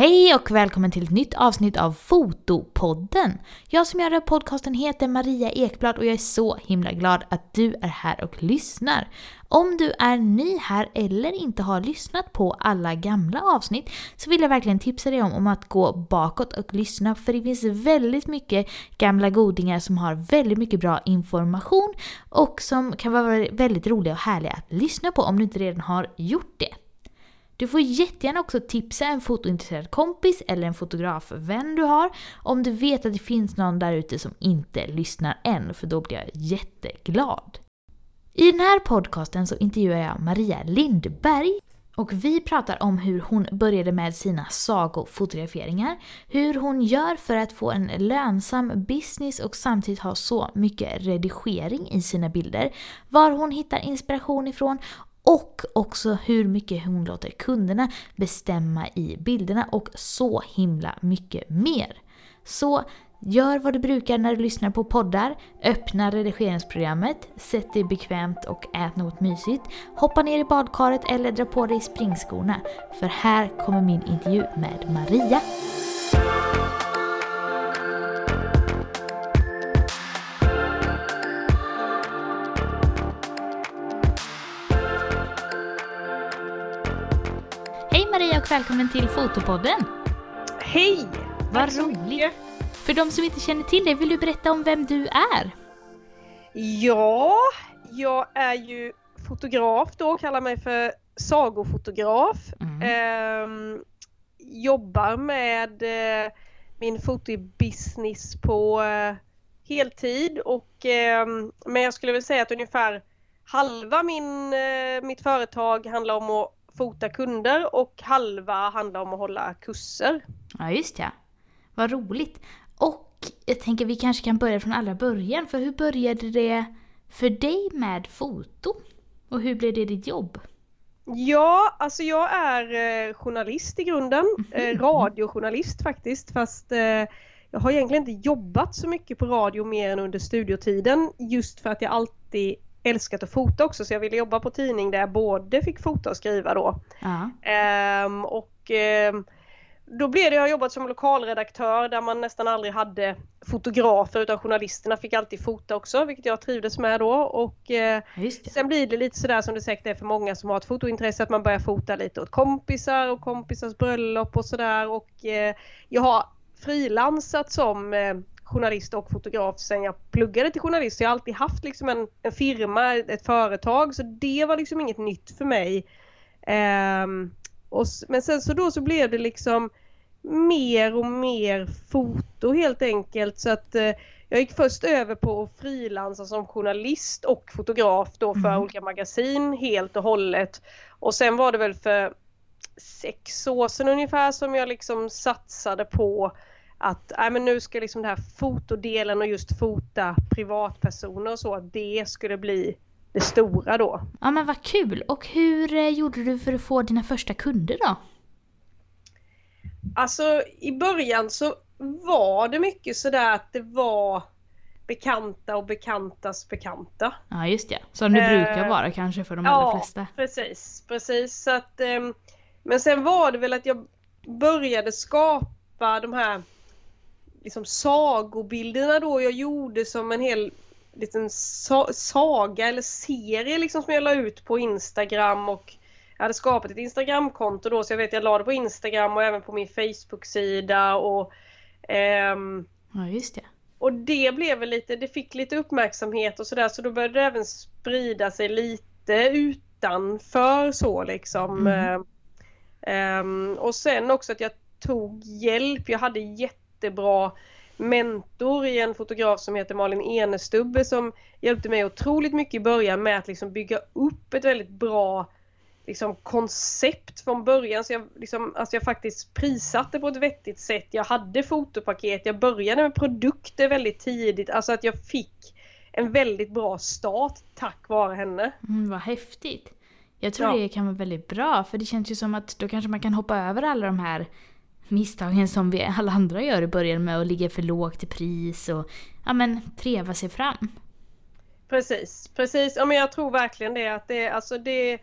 Hej och välkommen till ett nytt avsnitt av Fotopodden! Jag som gör den här podcasten heter Maria Ekblad och jag är så himla glad att du är här och lyssnar. Om du är ny här eller inte har lyssnat på alla gamla avsnitt så vill jag verkligen tipsa dig om, om att gå bakåt och lyssna för det finns väldigt mycket gamla godingar som har väldigt mycket bra information och som kan vara väldigt roliga och härliga att lyssna på om du inte redan har gjort det. Du får jättegärna också tipsa en fotointresserad kompis eller en fotografvän du har om du vet att det finns någon där ute som inte lyssnar än, för då blir jag jätteglad. I den här podcasten så intervjuar jag Maria Lindberg och vi pratar om hur hon började med sina sagofotograferingar, hur hon gör för att få en lönsam business och samtidigt ha så mycket redigering i sina bilder, var hon hittar inspiration ifrån och också hur mycket hon låter kunderna bestämma i bilderna och så himla mycket mer. Så gör vad du brukar när du lyssnar på poddar, öppna redigeringsprogrammet, sätt dig bekvämt och ät något mysigt, hoppa ner i badkaret eller dra på dig springskorna. För här kommer min intervju med Maria. Och välkommen till Fotopodden! Hej! Vad roligt. För de som inte känner till dig, vill du berätta om vem du är? Ja, jag är ju fotograf då, kallar mig för sagofotograf. Mm. Ehm, jobbar med eh, min fotobusiness på eh, heltid och ehm, men jag skulle väl säga att ungefär halva min, eh, mitt företag handlar om att fota kunder och halva handlar om att hålla kurser. Ja, just ja. Vad roligt. Och jag tänker vi kanske kan börja från allra början. För hur började det för dig med foto? Och hur blev det ditt jobb? Ja, alltså jag är eh, journalist i grunden. Eh, radiojournalist faktiskt. Fast eh, jag har egentligen inte jobbat så mycket på radio mer än under studiotiden. Just för att jag alltid älskat att fota också. Så jag ville jobba på tidning där jag både fick fota och skriva då. Ja. Ehm, och ehm, då blev det, jag har jobbat som lokalredaktör där man nästan aldrig hade fotografer utan journalisterna fick alltid fota också vilket jag trivdes med då. Och, eh. Sen blir det lite sådär som det säkert är för många som har ett fotointresse att man börjar fota lite åt kompisar och kompisars bröllop och sådär och eh, jag har frilansat som eh, journalist och fotograf sen jag pluggade till journalist. Så jag har alltid haft liksom en, en firma, ett företag så det var liksom inget nytt för mig. Ehm, och, men sen så då så blev det liksom mer och mer foto helt enkelt så att eh, jag gick först över på att frilansa som journalist och fotograf då för Mm. olika magasin helt och hållet. Och sen var det väl för sex år sedan ungefär som jag liksom satsade på att nej, men nu ska liksom den här fotodelen och just fota privatpersoner och så, att det skulle bli det stora då. Ja men vad kul! Och hur eh, gjorde du för att få dina första kunder då? Alltså i början så var det mycket sådär att det var bekanta och bekantas bekanta. Ja just det, som det Eh, brukar vara kanske för de allra Ja, flesta. precis, precis. Så att, ehm, men sen var det väl att jag började skapa de här liksom sagobilderna då jag gjorde som en hel liten sa- saga eller serie liksom som jag la ut på Instagram och jag hade skapat ett Instagramkonto då så jag vet jag la det på Instagram och även på min Facebook-sida och ehm, Ja just det. och det blev väl lite, det fick lite uppmärksamhet och sådär så då började det även sprida sig lite utanför så liksom. Mm. Eh, ehm, och sen också att jag tog hjälp, jag hade jättebra mentor i en fotograf som heter Malin Enestubbe som hjälpte mig otroligt mycket i början med att liksom bygga upp ett väldigt bra liksom, koncept från början. Så jag, liksom, alltså jag faktiskt prissatte på ett vettigt sätt. Jag hade fotopaket, jag började med produkter väldigt tidigt. Alltså att jag fick en väldigt bra start tack vare henne. Mm, vad häftigt. Jag tror Ja. det kan vara väldigt bra för det känns ju som att då kanske man kan hoppa över alla de här misstagen som vi alla andra gör i början med att ligga för lågt i pris och ja men treva sig fram. Precis, precis. Ja, men jag tror verkligen det att det, alltså det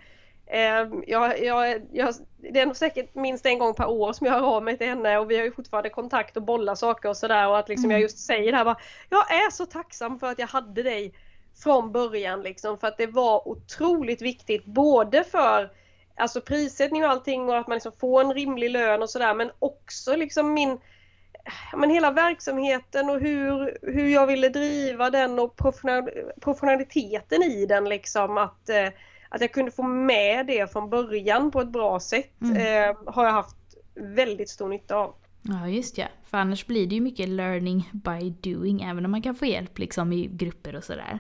Eh, jag, jag, jag, det är nog säkert minst en gång per år som jag hör av mig till henne och vi har ju fortfarande kontakt och bollar saker och sådär och att liksom mm. jag just säger det här bara, Jag är så tacksam för att jag hade dig från början liksom för att det var otroligt viktigt både för alltså prissättning och allting och att man liksom får en rimlig lön och sådär men också liksom min men hela verksamheten och hur, hur jag ville driva den och professionaliteten i den liksom att, eh, att jag kunde få med det från början på ett bra sätt mm. eh, har jag haft väldigt stor nytta av. Ja just ja, för annars blir det ju mycket learning by doing även om man kan få hjälp liksom i grupper och sådär.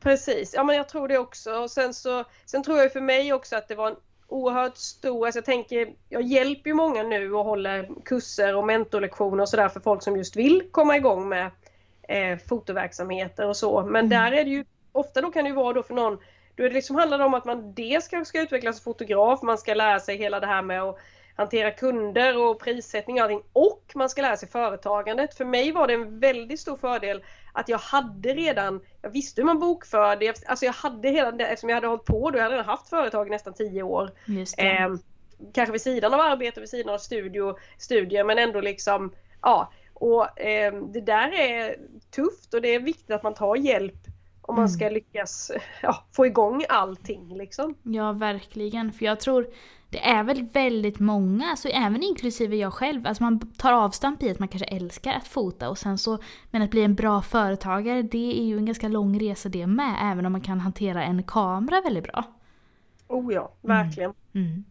Precis, ja men jag tror det också. Och sen, så, sen tror jag för mig också att det var en oerhört stor, alltså jag tänker, jag hjälper ju många nu och håller kurser och mentorlektioner och sådär för folk som just vill komma igång med eh, fotoverksamheter och så. Men mm. där är det ju, ofta då kan det ju vara då för någon, då är det liksom handlar det om att man dels ska, ska utvecklas som fotograf, man ska lära sig hela det här med att hantera kunder och prissättning och allting och man ska lära sig företagandet. För mig var det en väldigt stor fördel att jag hade redan, jag visste hur man bokförde, alltså jag hade hela det, eftersom jag hade hållit på då, jag hade redan haft företag i nästan tio år. Eh, kanske vid sidan av arbete, vid sidan av studio, studier men ändå liksom, ja. Och eh, det där är tufft och det är viktigt att man tar hjälp om man mm. ska lyckas ja, få igång allting liksom. Ja, verkligen. För jag tror det är väl väldigt många, alltså även inklusive jag själv, alltså man tar avstamp i att man kanske älskar att fota och sen så, men att bli en bra företagare det är ju en ganska lång resa det med, även om man kan hantera en kamera väldigt bra. Oh ja, verkligen. Mm. Mm.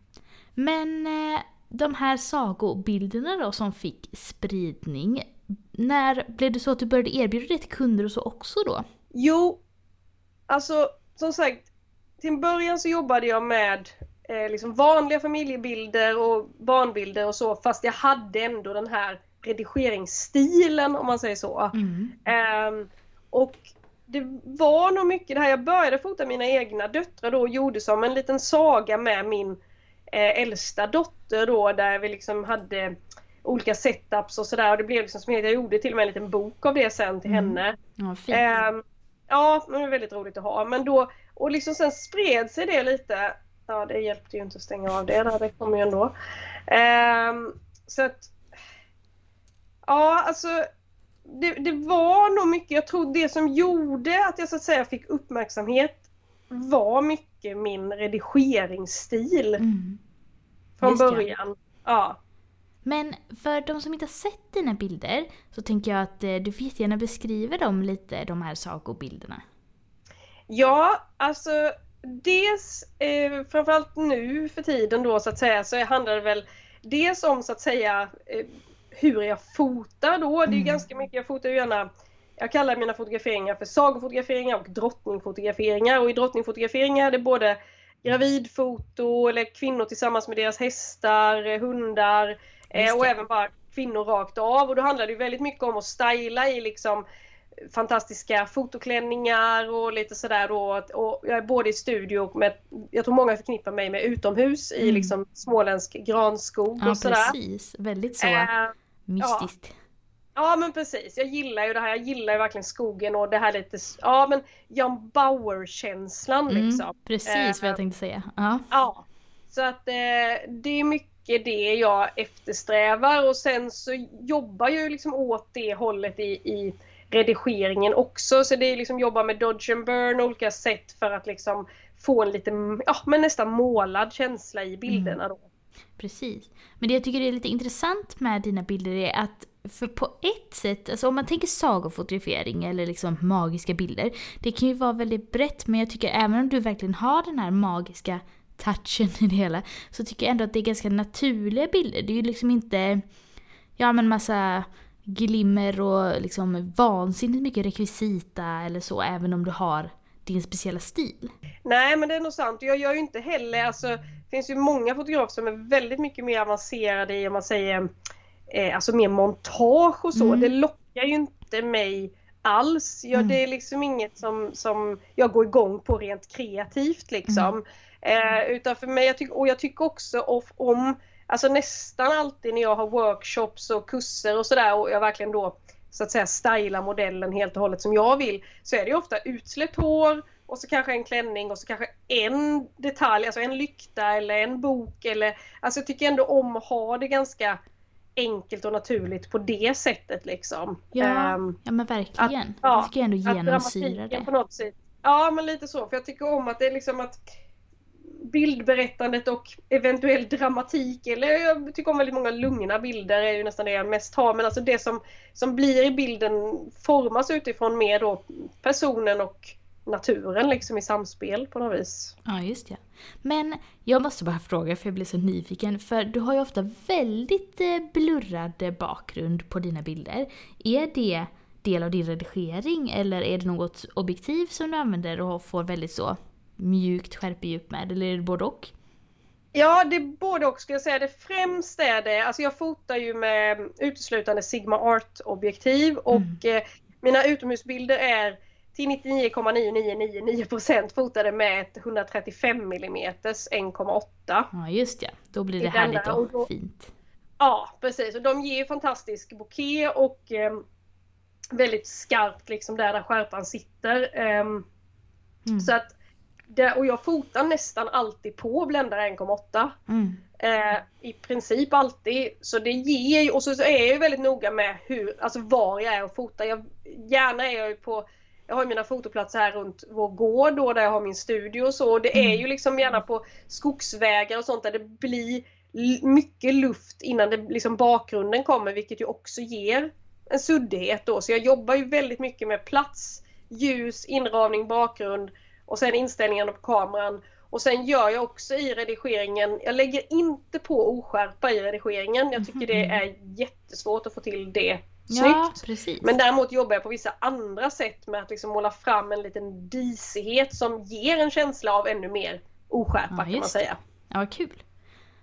Men eh, de här sagobilderna då som fick spridning, när blev det så att du började erbjuda det till kunder och så också då? Jo, alltså som sagt, till en början så jobbade jag med eh, liksom vanliga familjebilder och barnbilder och så fast jag hade ändå den här redigeringsstilen om man säger så. Mm. Eh, och det var nog mycket det här, jag började fota mina egna döttrar då och gjorde som en liten saga med min eh, äldsta dotter då där vi liksom hade olika setups och sådär och det blev liksom som jag gjorde till och med en liten bok av det sen till mm. henne. Ja, fint. Eh, ja, det var väldigt roligt att ha men då och liksom sen spred sig det lite ja det hjälpte ju inte att stänga av det där, det kommer ju ändå. Um, så att Ja alltså det, det, var nog mycket, jag tror det som gjorde att jag så att säga fick uppmärksamhet var mycket min redigeringsstil. Mm. Från Just början. Ja. Men för de som inte har sett dina bilder så tänker jag att eh, du får jättegärna beskriva dem lite, de här sagobilderna. Ja, alltså dels eh, framförallt nu för tiden då så att säga så handlar det väl dels om så att säga eh, hur jag fotar då. Det är mm. ganska mycket, jag fotar ju gärna jag kallar mina fotograferingar för sagofotograferingar och drottningfotograferingar och i drottningfotograferingar är det både gravidfoto eller kvinnor tillsammans med deras hästar, hundar eh, och även bara kvinnor rakt av och då handlar det väldigt mycket om att styla i liksom fantastiska fotoklänningar och lite sådär då. Och jag är både i studio med, jag tror många förknippar mig med utomhus mm. i liksom småländsk granskog ja, och sådär. Precis, väldigt så äh, mystiskt. Ja. Ja men precis, jag gillar ju det här, jag gillar ju verkligen skogen och det här lite, ja men Jan Bauer-känslan mm, liksom. Precis äh, vad jag tänkte säga. Ja. ja. Så att eh, det är mycket det jag eftersträvar och sen så jobbar jag ju liksom åt det hållet i, i redigeringen också. Så det är liksom jobba med dodge and burn, olika sätt för att liksom få en lite, ja men nästan målad känsla i bilderna mm. då. Precis. Men det jag tycker är lite intressant med dina bilder är att för på ett sätt, alltså om man tänker sagofotografering eller liksom magiska bilder, det kan ju vara väldigt brett men jag tycker även om du verkligen har den här magiska touchen i det hela så tycker jag ändå att det är ganska naturliga bilder. Det är ju liksom inte, ja men massa glimmer och liksom vansinnigt mycket rekvisita eller så, även om du har din speciella stil. Nej men det är nog sant. Jag gör ju inte heller, alltså det finns ju många fotografer som är väldigt mycket mer avancerade i om man säger eh, alltså mer montage och så. Mm. Det lockar ju inte mig alls. Jag, mm. Det är liksom inget som, som jag går igång på rent kreativt liksom. Mm. Eh, utan för mig, jag tyck, och jag tycker också om Alltså nästan alltid när jag har workshops och kurser och sådär och jag verkligen då så att säga stylar modellen helt och hållet som jag vill så är det ofta utsläppt hår, och så kanske en klänning och så kanske en detalj, alltså en lykta eller en bok eller Alltså jag tycker ändå om att ha det ganska enkelt och naturligt på det sättet liksom. Ja, um, ja men verkligen. Att, ja, det tycker jag ändå genomsyrar det. På något sätt, ja men lite så, för jag tycker om att det är liksom att bildberättandet och eventuell dramatik, eller jag tycker om väldigt många lugna bilder är ju nästan det jag mest har, men alltså det som, som blir i bilden formas utifrån mer då personen och naturen liksom i samspel på något vis. Ja, just det. Men jag måste bara fråga för jag blir så nyfiken, för du har ju ofta väldigt eh, blurrad bakgrund på dina bilder. Är det del av din redigering eller är det något objektiv som du använder och får väldigt så mjukt skärpedjup med, eller är det både och? Ja, det är både och skulle jag säga. Det främst är det, alltså jag fotar ju med uteslutande Sigma Art objektiv och mm. eh, mina utomhusbilder är till 99,9999% fotade med ett 135 mm 1,8. Ja just ja, då blir det härligt och, då, fint. Ja precis och de ger fantastisk bouquet och eh, väldigt skarpt liksom där, där skärpan sitter. Eh, mm. Så att det, och jag fotar nästan alltid på bländare 1,8. Mm. Eh, I princip alltid. Så det ger ju, och så, så är jag ju väldigt noga med hur, alltså var jag är och fotar. Jag, gärna är jag ju på jag har mina fotoplatser här runt vår gård då där jag har min studio och så. Det är mm. ju liksom gärna på skogsvägar och sånt där det blir mycket luft innan det, liksom bakgrunden kommer vilket ju också ger en suddighet då. Så jag jobbar ju väldigt mycket med plats, ljus, inramning, bakgrund och sen inställningarna på kameran. Och sen gör jag också i redigeringen, jag lägger inte på oskärpa i redigeringen. Jag tycker det är jättesvårt att få till det Ja, precis. Men däremot jobbar jag på vissa andra sätt med att liksom måla fram en liten disighet som ger en känsla av ännu mer oskärpa ja, kan man säga. Ja, kul.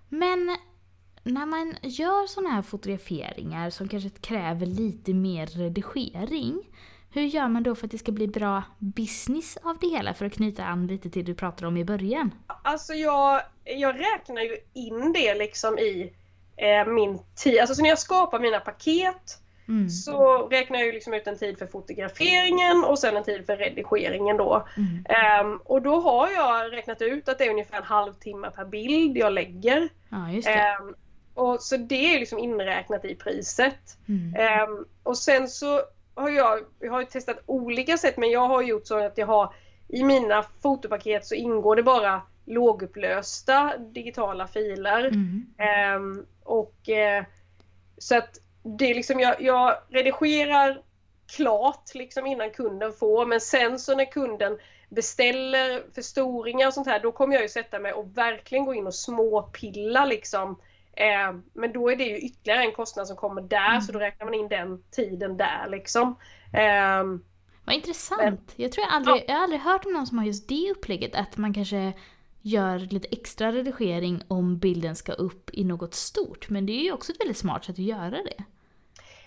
Men när man gör sådana här fotograferingar som kanske kräver lite mer redigering, hur gör man då för att det ska bli bra business av det hela för att knyta an lite till det du pratade om i början? Alltså jag, jag räknar ju in det liksom i eh, min tid, alltså så när jag skapar mina paket Mm. Så räknar jag ju liksom ut en tid för fotograferingen och sen en tid för redigeringen då. Mm. Um, och då har jag räknat ut att det är ungefär en halvtimme per bild jag lägger. Ja, um, och Så det är liksom inräknat i priset. Mm. Um, och sen så har jag, jag har testat olika sätt men jag har gjort så att jag har i mina fotopaket så ingår det bara lågupplösta digitala filer. Mm. och uh, så att det är liksom, jag, jag redigerar klart liksom innan kunden får men sen så när kunden beställer förstoringar och sånt här då kommer jag ju sätta mig och verkligen gå in och småpilla liksom. Eh, men då är det ju ytterligare en kostnad som kommer där mm. så då räknar man in den tiden där liksom. Eh, Vad intressant! Men, jag tror jag aldrig, ja. jag har aldrig hört om någon som har just det upplägget att man kanske gör lite extra redigering om bilden ska upp i något stort. Men det är ju också ett väldigt smart sätt att göra det.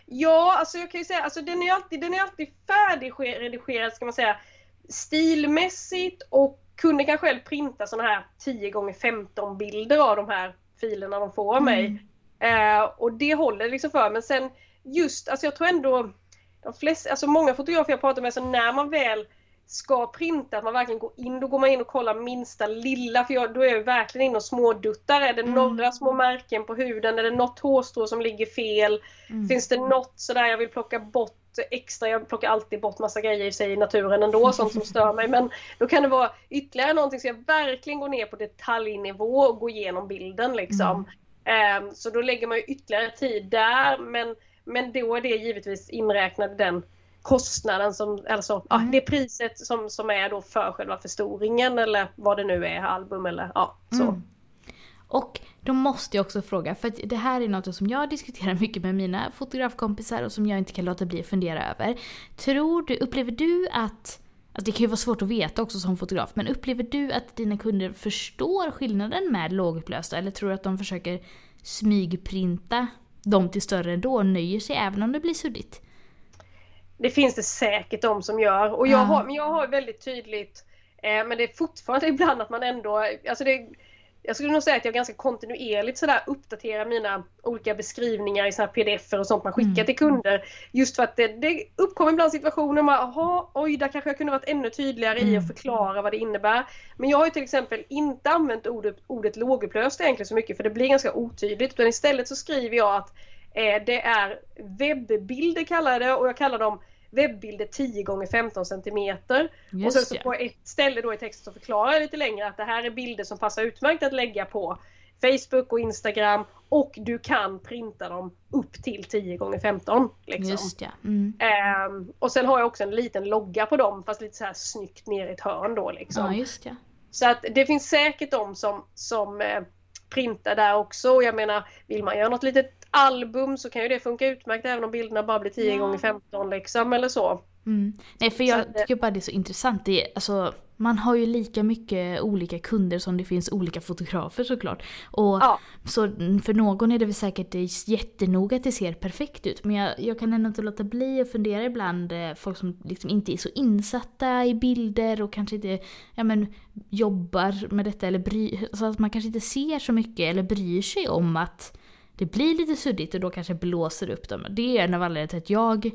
Ja, alltså jag kan ju säga, alltså den är alltid, den är alltid färdigredigerad ska man säga stilmässigt och kunden kan själv printa sådana här 10 x 15 bilder av de här filerna de får av mig. Mm. Eh, och det håller liksom för men sen just, alltså jag tror ändå de flesta, alltså många fotografer jag pratar med så när man väl ska printa, att man verkligen går in, då går man in och kollar minsta lilla, för jag, då är jag verkligen inne och småduttar. Är det mm. några små märken på huden? Är det något hårstrå som ligger fel? Mm. Finns det något sådär jag vill plocka bort extra? Jag plockar alltid bort massa grejer i sig i naturen ändå, sånt som stör mig. Men då kan det vara ytterligare någonting så jag verkligen går ner på detaljnivå och går igenom bilden liksom. Mm. Um, så då lägger man ju ytterligare tid där, men, men då är det givetvis inräknat den kostnaden som, alltså mm. ja, det priset som, som är då för själva förstoringen eller vad det nu är, album eller ja så. Mm. Och då måste jag också fråga, för det här är något som jag diskuterar mycket med mina fotografkompisar och som jag inte kan låta bli att fundera över. Tror du, upplever du att Alltså det kan ju vara svårt att veta också som fotograf, men upplever du att dina kunder förstår skillnaden med lågupplösta eller tror du att de försöker smygprinta dem till större ändå och nöjer sig även om det blir suddigt? Det finns det säkert de som gör och jag har, men jag har väldigt tydligt eh, men det är fortfarande ibland att man ändå, alltså det, jag skulle nog säga att jag ganska kontinuerligt sådär uppdaterar mina olika beskrivningar i såna pdf och sånt man skickar mm. till kunder. Just för att det, det uppkommer ibland situationer man, jaha, oj, där kanske jag kunde varit ännu tydligare mm. i att mm. förklara vad det innebär. Men jag har ju till exempel inte använt ordet, ordet lågupplöst egentligen så mycket för det blir ganska otydligt. Utan istället så skriver jag att eh, det är webbbilder kallar jag det och jag kallar dem webbilder 10 x 15 cm. och sen så på ett ställe då i texten så förklarar jag lite längre att det här är bilder som passar utmärkt att lägga på Facebook och Instagram och du kan printa dem upp till 10 x 15 liksom. Just ja. Mm. Um, och sen har jag också en liten logga på dem fast lite så här snyggt ner i ett hörn då liksom. Ja, just ja. Så att det finns säkert de som, som eh, printar där också. Och jag menar, vill man göra något litet album så kan ju det funka utmärkt även om bilderna bara blir 10 ja. x 15 liksom eller så. Mm. Nej för jag så, tycker bara det är så intressant. Det är, alltså, man har ju lika mycket olika kunder som det finns olika fotografer såklart. Och ja. så för någon är det väl säkert jättenoga att det ser perfekt ut. Men jag, jag kan ändå inte låta bli att fundera ibland, eh, folk som liksom inte är så insatta i bilder och kanske inte ja, men, jobbar med detta eller bry, alltså att man kanske inte ser så mycket eller bryr sig om att det blir lite suddigt och då kanske blåser upp dem. Det är en av anledningarna till att jag,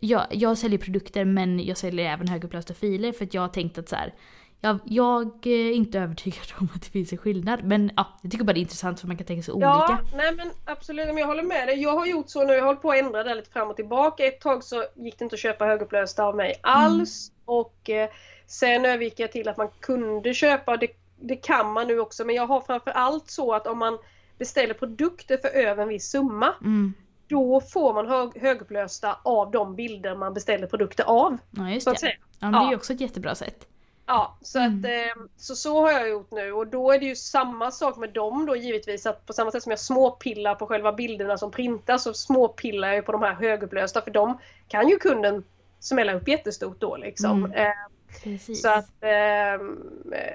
jag, jag säljer produkter men jag säljer även högupplösta filer för att jag har tänkt att så här, jag, jag är inte övertygad om att det finns en skillnad. Men ja, jag tycker bara det är intressant för man kan tänka sig olika. Ja, nej men absolut, men jag håller med dig. Jag har gjort så nu, jag hållit på att ändra det lite fram och tillbaka. Ett tag så gick det inte att köpa högupplösta av mig alls. Mm. Och eh, sen övergick jag till att man kunde köpa, det, det kan man nu också. Men jag har framför allt så att om man beställer produkter för över en viss summa. Mm. Då får man hög, högupplösta av de bilder man beställer produkter av. Ja just det. Ja, men det är ju också ett jättebra sätt. Ja, så, mm. att, eh, så så har jag gjort nu och då är det ju samma sak med dem då givetvis att på samma sätt som jag småpillar på själva bilderna som printas så småpillar jag på de här högupplösta för de kan ju kunden smälla upp jättestort då liksom. Mm. Eh, så att, eh,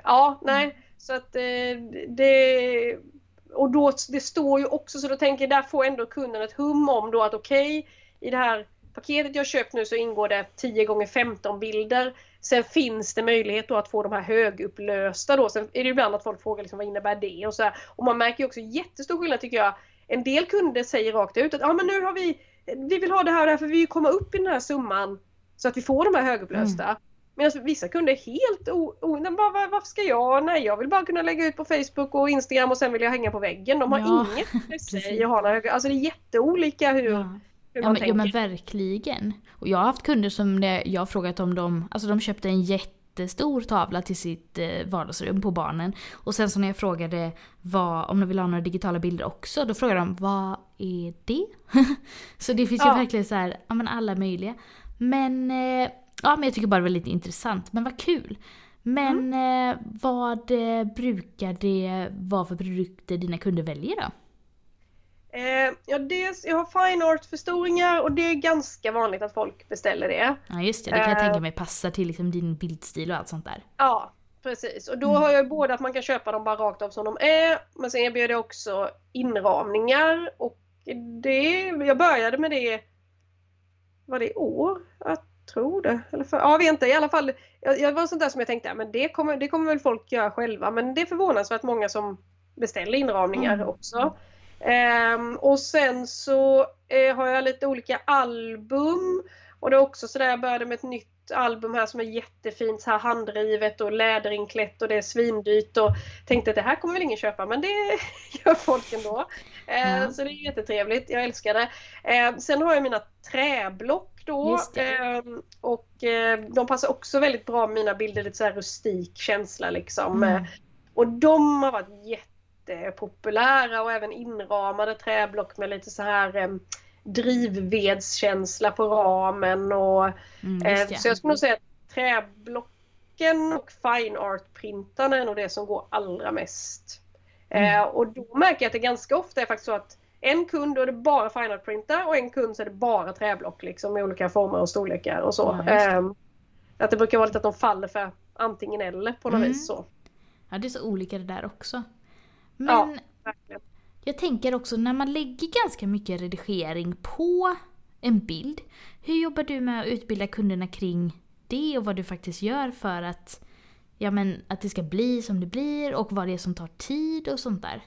ja nej. Mm. Så att eh, det och då, det står ju också så då tänker jag där får ändå kunden ett hum om då att okej okay, i det här paketet jag köpt nu så ingår det 10 gånger 15 bilder. Sen finns det möjlighet då att få de här högupplösta då. Sen är det ibland att folk frågar liksom, vad innebär det och så här. Och man märker ju också jättestor skillnad tycker jag. En del kunder säger rakt ut att ja men nu har vi vi vill ha det här och det här för vi vill komma upp i den här summan så att vi får de här högupplösta. Mm. Medan vissa kunder är helt o... o bara, varför ska jag? Nej, jag vill bara kunna lägga ut på Facebook och Instagram och sen vill jag hänga på väggen. De har ja, inget intresse i att ha några Alltså det är jätteolika hur, ja. hur man ja, men, tänker. Ja men verkligen. Och jag har haft kunder som när jag har frågat om de, alltså de köpte en jättestor tavla till sitt eh, vardagsrum på barnen. Och sen så när jag frågade vad, om de vill ha några digitala bilder också, då frågade de vad är det? så det finns ja. ju verkligen så här, ja men alla möjliga. Men eh, Ja, men jag tycker bara det var lite intressant. Men vad kul! Men mm. eh, vad eh, brukar det vara för produkter dina kunder väljer då? Eh, ja, dels, jag har fine art-förstoringar och det är ganska vanligt att folk beställer det. Ja just det, det kan jag tänka mig passar till liksom din bildstil och allt sånt där. Ja, precis. Och då mm. har jag både att man kan köpa dem bara rakt av som de är, men sen erbjuder jag också inramningar och det, jag började med det, var det i år? Att tror det. Eller för, ja, vet inte. I alla fall, jag, var sånt där som jag tänkte, men det kommer, det kommer väl folk göra själva. Men det är förvånansvärt många som beställer inramningar mm. också. Um, och sen så uh, har jag lite olika album. Och det är också sådär, jag började med ett nytt album här som är jättefint, så här handrivet och läderinklätt och det är svindyrt och tänkte att det här kommer väl ingen köpa men det gör folk ändå. Mm. Så det är jättetrevligt, jag älskar det. Ehm, sen har jag mina träblock då. Eh, och eh, de passar också väldigt bra med mina bilder, lite så här rustik känsla liksom. Mm. Och de har varit jättepopulära och även inramade träblock med lite så här eh, drivvedskänsla på ramen. Och, mm, eh, så jag skulle nog säga att träblocken och fine art-printarna är nog det som går allra mest. Mm. Eh, och då märker jag att det ganska ofta är faktiskt så att en kund då är det bara fine art printar och en kund så är det bara träblock liksom i olika former och storlekar och så. Ja, ehm, att det brukar vara lite att de faller för antingen eller på något mm. vis så. Ja det är så olika det där också. Men ja, jag tänker också när man lägger ganska mycket redigering på en bild. Hur jobbar du med att utbilda kunderna kring det och vad du faktiskt gör för att ja men att det ska bli som det blir och vad det är som tar tid och sånt där?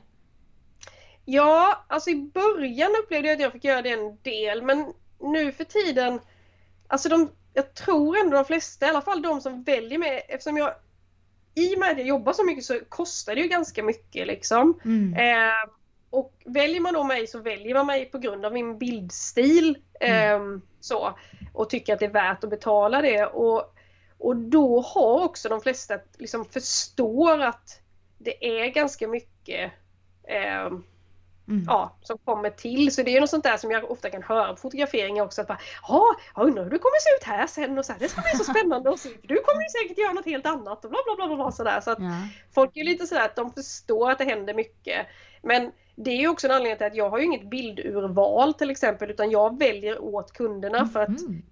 Ja, alltså i början upplevde jag att jag fick göra det en del men nu för tiden, alltså de, jag tror ändå de flesta, i alla fall de som väljer mig, eftersom jag i och med att jag jobbar så mycket så kostar det ju ganska mycket liksom. Mm. Eh, och väljer man då mig så väljer man mig på grund av min bildstil. Eh, så, och tycker att det är värt att betala det. Och, och då har också de flesta liksom förstår att det är ganska mycket eh, Mm. ja, som kommer till. Så det är något sånt där som jag ofta kan höra på fotograferingar också. Att bara, ja, jag undrar hur det kommer se ut här sen och så här, det ska bli så spännande se. För du kommer ju säkert göra något helt annat och bla bla bla bla, bla sådär. Så att Ja. folk är lite sådär att de förstår att det händer mycket. Men det är ju också en anledning till att jag har ju inget bildurval till exempel utan jag väljer åt kunderna för att Mhm.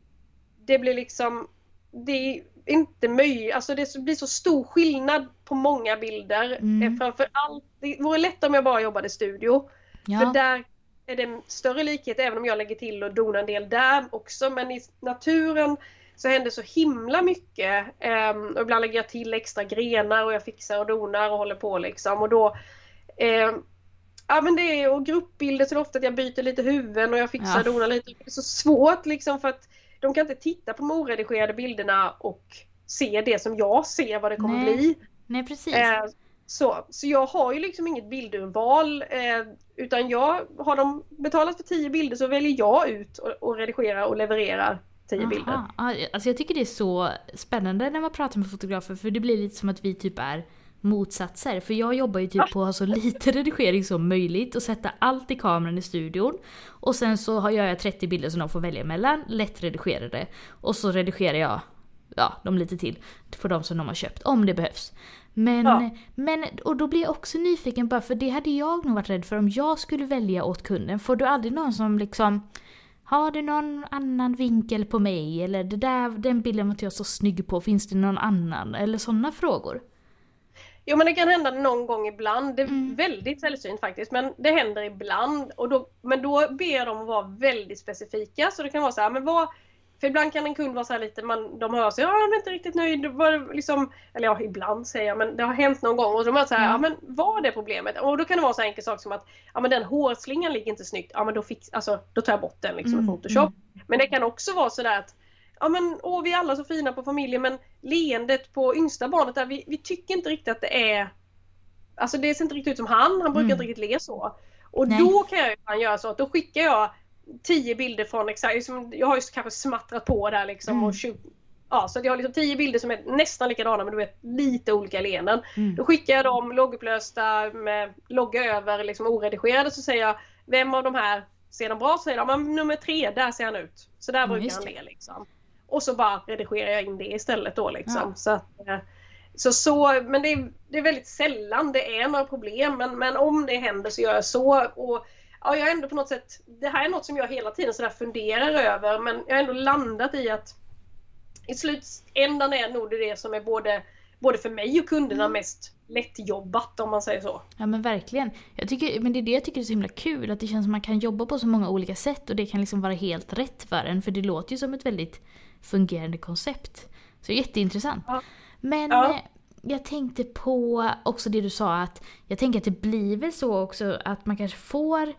det blir liksom det är inte möjligt, alltså det blir så stor skillnad på många bilder. Mm. Eh, Framför allt, det vore lätt om jag bara jobbade i studio. För Ja. där är det en större likhet även om jag lägger till och donar en del där också. Men i naturen så händer så himla mycket. Ehm, och ibland lägger jag till extra grenar och jag fixar och donar och håller på liksom. Och då ehm, Ja men det är och gruppbilder så är det ofta att jag byter lite huvuden och jag fixar Ja. och donar lite. Det är så svårt liksom för att de kan inte titta på de oredigerade bilderna och se det som jag ser vad det kommer Nej. bli. Nej precis. Eh, så, så jag har ju liksom inget bildurval eh, utan jag har de betalat för 10 bilder så väljer jag ut och, och redigerar och levererar 10 bilder. Aha. Ja, Alltså jag tycker det är så spännande när man pratar med fotografer för det blir lite som att vi typ är motsatser. För jag jobbar ju typ på att ha så lite redigering som möjligt och sätta allt i kameran i studion. Och sen så gör jag 30 bilder som de får välja mellan, lätt redigerade. Och så redigerar jag ja, de lite till på de som de har köpt, om det behövs. Men, Ja. men, och då blir jag också nyfiken bara för det hade jag nog varit rädd för om jag skulle välja åt kunden. Får du aldrig någon som liksom har du någon annan vinkel på mig? Eller det där, den bilden var inte jag så snygg på, finns det någon annan? Eller sådana frågor. Jo men det kan hända någon gång ibland. Det är Mm. väldigt sällsynt faktiskt men det händer ibland. Och då, men då ber jag dem att vara väldigt specifika. Så det kan vara så här, men vad för ibland kan en kund vara så här lite, man, de hör sig, ja jag är inte riktigt nöjd, var det liksom, eller ja ibland säger jag, men det har hänt någon gång och så man så här, Mm. ja men vad är problemet? Och då kan det vara så enkel sak som att, ja men den hårslingan ligger inte snyggt, ja men då, fix, alltså, då tar jag bort den liksom Mm, i Photoshop. Men det kan också vara så där att, ja men åh vi är alla så fina på familjen men leendet på yngsta barnet där, vi, vi tycker inte riktigt att det är, alltså det ser inte riktigt ut som han, han brukar Mm. inte riktigt le så. Och Nej. då kan jag ju göra så att då skickar jag 10 bilder från exakt, liksom, jag har ju kanske smattrat på där liksom Mm. och 20, Ja, så jag har liksom 10 bilder som är nästan likadana men du vet lite olika leenden. Mm. Då skickar jag dem lågupplösta med logga över liksom oredigerade så säger jag Vem av de här ser de bra? Så säger de "Men nummer tre, där ser han ut. Så där Ja, brukar han le liksom. Och så bara redigerar jag in det istället då liksom. Ja. Så, att, eh, så, så men det är, det är väldigt sällan det är några problem men, men om det händer så gör jag så. Och ja, jag är ändå på något sätt, det här är något som jag hela tiden sådär funderar över men jag har ändå landat i att i slutändan är nog det, det som är både, både för mig och kunderna Mm. mest lättjobbat om man säger så. Ja men verkligen. Jag tycker, men det är det jag tycker är så himla kul, att det känns som man kan jobba på så många olika sätt och det kan liksom vara helt rätt för en, för det låter ju som ett väldigt fungerande koncept. Så jätteintressant. Ja. Men Ja. eh, jag tänkte på också det du sa att jag tänker att det blir väl så också att man kanske får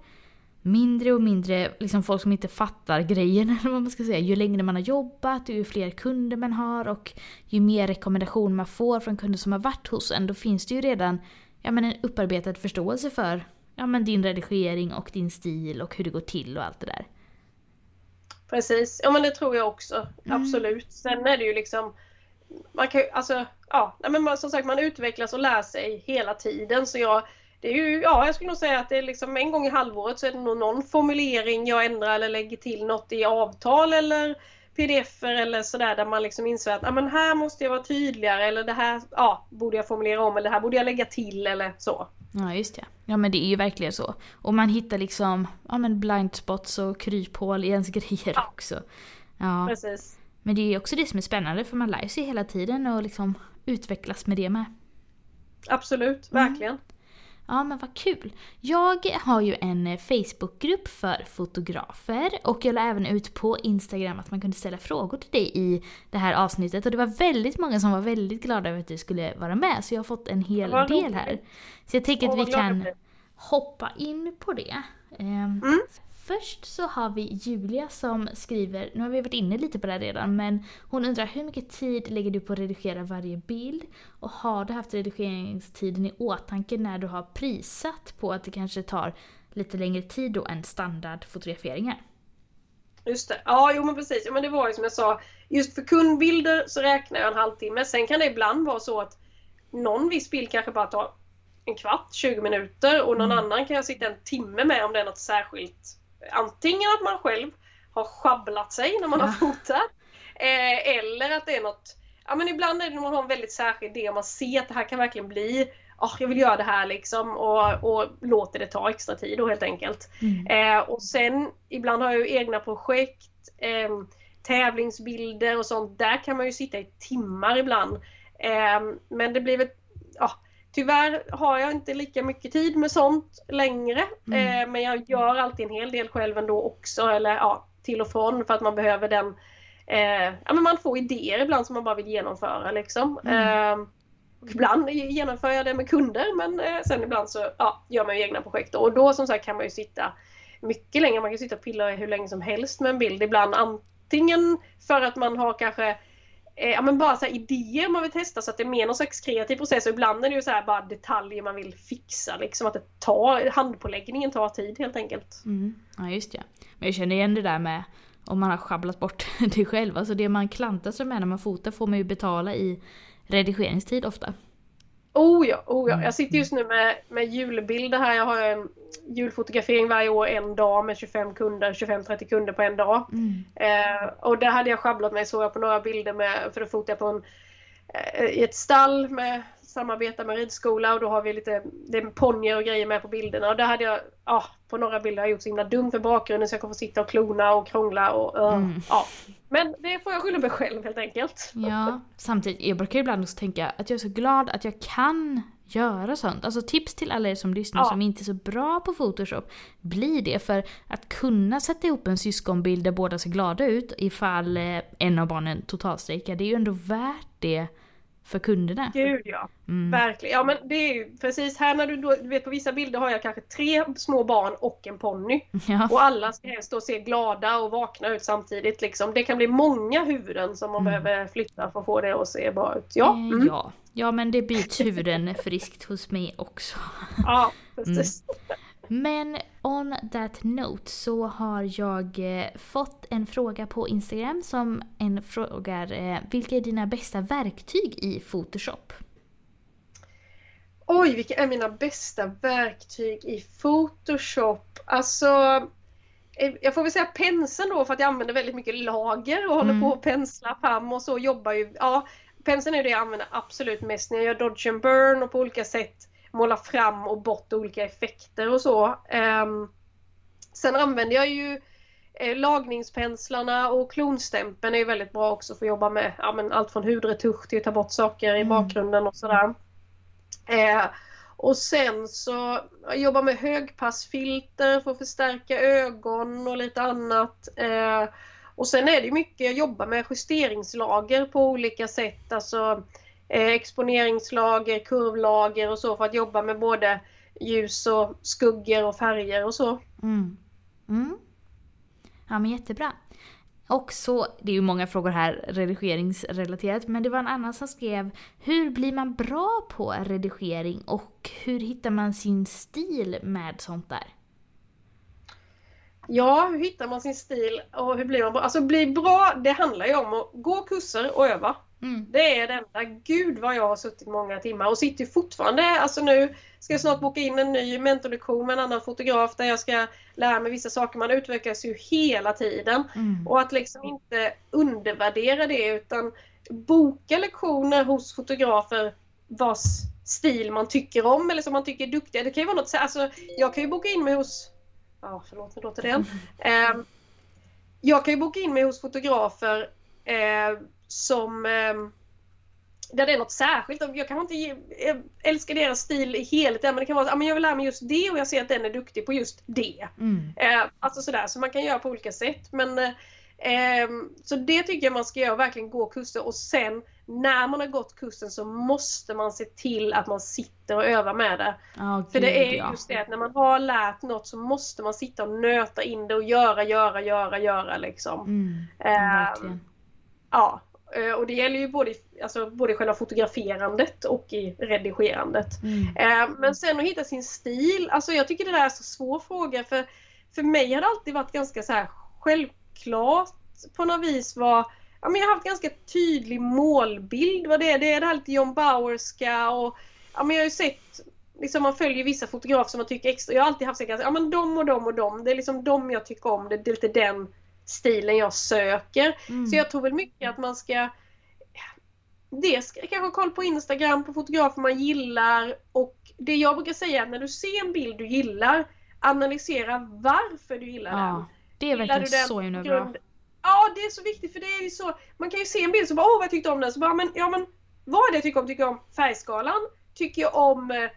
mindre och mindre liksom folk som inte fattar grejen eller vad man ska säga. Ju längre man har jobbat ju fler kunder man har och ju mer rekommendationer man får från kunder som har varit hos en då finns det ju redan ja, men en upparbetad förståelse för ja, men din redigering och din stil och hur det går till och allt det där. Precis, ja men det tror jag också. Mm. Absolut. Sen är det ju liksom man kan alltså, ja, men man, som sagt man utvecklas och lär sig hela tiden så jag det är ju, ja jag skulle nog säga att det är liksom en gång i halvåret så är det nog någon formulering jag ändrar eller lägger till något i avtal eller pdf eller sådär där man liksom inser att ja, men här måste jag vara tydligare eller det här ja, borde jag formulera om eller det här borde jag lägga till eller så. Ja just det. Ja men det är ju verkligen så. Och man hittar liksom ja, men blind spots och kryphål i ens grejer Ja. också. Ja. Precis. Men det är ju också det som är spännande för man lär sig hela tiden och liksom utvecklas med det med. Absolut, Mm. Ja men vad kul. Jag har ju en eh, Facebookgrupp för fotografer och jag la även ut på Instagram att man kunde ställa frågor till dig i det här avsnittet och det var väldigt många som var väldigt glada över att du skulle vara med så jag har fått en hel Vad del roligt. här. Så jag tänker att vi kan hoppa in på det. Ehm, Mm. Först så har vi Julia som skriver, nu har vi varit inne lite på det här redan, men hon undrar hur mycket tid lägger du på att redigera varje bild? Och har du haft redigeringstiden i åtanke när du har prisat på att det kanske tar lite längre tid då än standardfotograferingar? Just det. Ja, jo men precis. Ja, men det var ju som jag sa. Just för kundbilder så räknar jag en halvtimme. Sen kan det ibland vara så att någon viss bild kanske bara tar en kvart, 20 minuter och någon Mm. annan kan jag sitta en timme med om det är något särskilt. Antingen att man själv har sjabblat sig när man Ja. har fotat. Eh, eller att det är något Ja men ibland är det när man har en väldigt särskild idé och man ser att det här kan verkligen bli "Ah, jag vill göra det här liksom och, och låter det ta extra tid då helt enkelt. Eh, och sen ibland har jag ju egna projekt, eh, tävlingsbilder och sånt. Där kan man ju sitta i timmar ibland. Eh, men det blir väl, ja, tyvärr har jag inte lika mycket tid med sånt längre. Mm. Eh, men jag gör alltid en hel del själv ändå också. Eller ja, till och från för att man behöver den eh, ja, men man får idéer ibland som man bara vill genomföra liksom. Mm. Eh, ibland genomför jag det med kunder men eh, sen ibland så ja, gör man ju egna projekt. Och då som sagt kan man ju sitta mycket längre. Man kan sitta och pilla hur länge som helst med en bild. Ibland antingen för att man har kanske eh, ja, men bara så här idéer man vill testa så att det är mer någon slags kreativ process. Och ibland är det ju så här bara detaljer man vill fixa. Liksom att det tar, handpåläggningen tar tid helt enkelt. Mm. Ja just ja. Men jag känner igen det där med om man har sjabblat bort det själv. Alltså det man klantar sig med när man fotar får man ju betala i redigeringstid ofta. Oh ja, oh ja. Mm. Jag sitter just nu med, med julbilder här. Jag har en julfotografering varje år en dag med 25 kunder, 25-30 kunder på en dag. Mm. Eh, och där hade jag sjabblat mig så jag på några bilder med, för då fotade jag på en, eh, i ett stall med samarbetar med ridskola och då har vi lite det är ponnyer och grejer med på bilderna och där hade jag, ja, på några bilder har jag gjort så himla dumt för bakgrunden så jag kommer få sitta och klona och krångla och uh, Mm. ja. Men det får jag skylla mig själv helt enkelt. Ja, samtidigt, jag brukar ibland också tänka att jag är så glad att jag kan göra sånt. Alltså tips till alla er som lyssnar Ja. som inte är så bra på Photoshop. Bli det, för att kunna sätta ihop en syskonbild där båda ser glada ut ifall eh, en av barnen totalstrejkar, det är ju ändå värt det för kunderna. Gud ja. Mm. Verkligen. Ja men det är ju precis här när du då, du vet på vissa bilder har jag kanske tre små barn och en ponny. Ja. Och alla ska helst då se glada och vakna ut samtidigt liksom. Det kan bli många huvuden som man Mm. behöver flytta för att få det att se bra ut. Ja, Eh, mm. ja. ja, men det byts huvuden friskt hos mig också. ja precis. Men on that note så har jag eh, fått en fråga på Instagram som en frågar eh, vilka är dina bästa verktyg i Photoshop? Oj, vilka är mina bästa verktyg i Photoshop? Alltså, eh, jag får väl säga penseln då för att jag använder väldigt mycket lager och håller Mm. på att pensla fram och så jobbar ju. Ja, penseln är det jag använder absolut mest när jag gör dodge and burn och på olika sätt målar fram och bort olika effekter och så. Ehm, sen använder jag ju eh, lagningspenslarna och klonstämpeln är väldigt bra också för att jobba med ja, men allt från hudretusch till att ta bort saker i Mm. bakgrunden och sådär. Eh, och sen så jobbar med högpassfilter för att förstärka ögon och lite annat. Eh, och sen är det mycket, jag jobbar med justeringslager på olika sätt. Alltså exponeringslager, kurvlager och så för att jobba med både ljus och skuggor och färger och så. Mm. Mm. Ja men jättebra. Och så, det är ju många frågor här redigeringsrelaterat, men det var en annan som skrev Hur blir man bra på redigering och hur hittar man sin stil med sånt där? Ja, hur hittar man sin stil och hur blir man bra? Alltså bli bra, det handlar ju om att gå kurser och öva. Mm. Det är det enda. Gud vad jag har suttit många timmar och sitter fortfarande. Alltså nu ska jag snart boka in en ny mentorlektion med en annan fotograf där jag ska lära mig vissa saker. Man utvecklas ju hela tiden. Mm. Och att liksom inte undervärdera det utan boka lektioner hos fotografer vars stil man tycker om eller som man tycker är duktiga. Det kan ju vara något så alltså jag kan ju boka in mig hos Ja, förlåt, nu låter det igen. Eh, jag kan ju boka in mig hos fotografer eh, som eh, där det är något särskilt. Jag kan inte älskar deras stil i helheten men det kan vara att jag vill lära mig just det och jag ser att den är duktig på just det. Mm. Eh, alltså sådär, så man kan göra på olika sätt. Men, eh, ehm, så det tycker jag man ska göra, verkligen gå kurser och sen när man har gått kursen så måste man se till att man sitter och övar med det. Ja, För det är just det att när man har lärt något så måste man sitta och nöta in det och göra, göra, göra, göra liksom. Mm, Eh, verkligen. Ja, och det gäller ju både, alltså, både själva fotograferandet och i redigerandet. Mm. Eh, Men sen att hitta sin stil, alltså jag tycker det där är så svår fråga för för mig har det alltid varit ganska så här självklart på något vis vad Ja, men jag har haft ganska tydlig målbild vad det är. Det är det här lite John Bauerska och ja, men jag har ju sett liksom man följer vissa fotografer som man tycker extra. Jag har alltid haft så här, ja men de och de och de. Det är liksom de jag tycker om. Det är lite den stilen jag söker. Mm. Så jag tror väl mycket att man ska Dels ska- kanske koll på Instagram på fotografer man gillar och det jag brukar säga är att när du ser en bild du gillar analysera varför du gillar den. Ja, det är verkligen den så himla bra. Ja, det är så viktigt för det är ju så. Man kan ju se en bild så bara åh vad jag tyckte om den. Så bara men ja men vad är det jag tycker om? Tycker jag om färgskalan? Tycker jag om eh,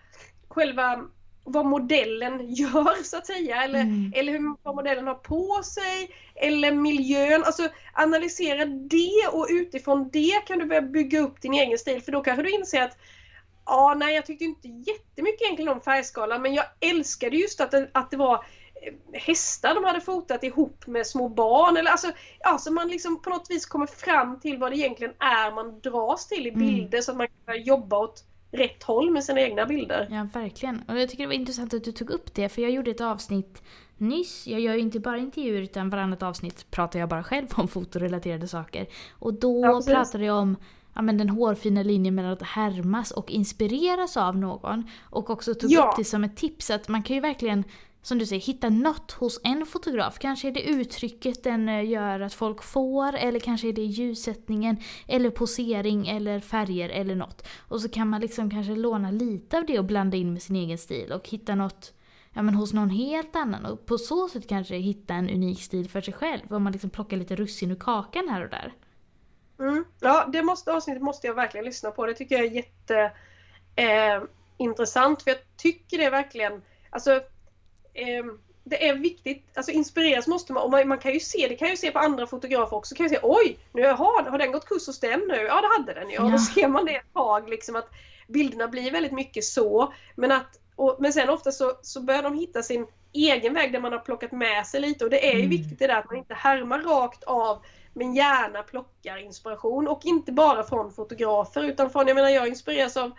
själva vad modellen gör så att säga eller, Mm. eller hur, vad modellen har på sig eller miljön. Alltså analysera det och utifrån det kan du börja bygga upp din egen stil för då kanske du inser att Ja, nej jag tyckte inte jättemycket egentligen om färgskalan men jag älskade just att det, att det var eh, hästar de hade fotat ihop med små barn. Eller alltså, ja, så man liksom på något vis kommer fram till vad det egentligen är man dras till i Mm. bilder så att man kan jobba åt rätt håll med sina egna bilder. Ja, verkligen. Och jag tycker det var intressant att du tog upp det, för jag gjorde ett avsnitt nyss. Jag gör ju inte bara intervjuer, utan varannat avsnitt pratar jag bara själv om fotorelaterade saker. Och då Ja, pratade jag om ja, men den hårfina linjen mellan att härmas och inspireras av någon. Och också tog Ja. upp det som ett tips, att man kan ju verkligen som du säger, hitta något hos en fotograf. Kanske är det uttrycket den eh, gör att folk får, eller kanske är det ljussättningen, eller posering, eller färger, eller något. Och så kan man liksom kanske låna lite av det och blanda in med sin egen stil och hitta något ja, men hos någon helt annan. Och på så sätt kanske hitta en unik stil för sig själv. Om man liksom plockar lite russin ur kakan här och där. Mm. Ja, det måste, avsnittet måste jag verkligen lyssna på. Det tycker jag är jätteintressant. eh, för jag tycker det är verkligen, alltså eh, det är viktigt, alltså inspireras måste man och man, man kan ju se, det kan ju se på andra fotografer också, kan ju se oj, nu har, har den gått kurs hos den nu? Ja det hade den ja. Ja. Då ser man det ett tag liksom att bilderna blir väldigt mycket så. Men, att, och, men sen ofta så, så börjar de hitta sin egen väg där man har plockat med sig lite och det är ju Mm. viktigt det där att man inte härmar rakt av men gärna plockar inspiration och inte bara från fotografer utan från, jag menar jag inspireras av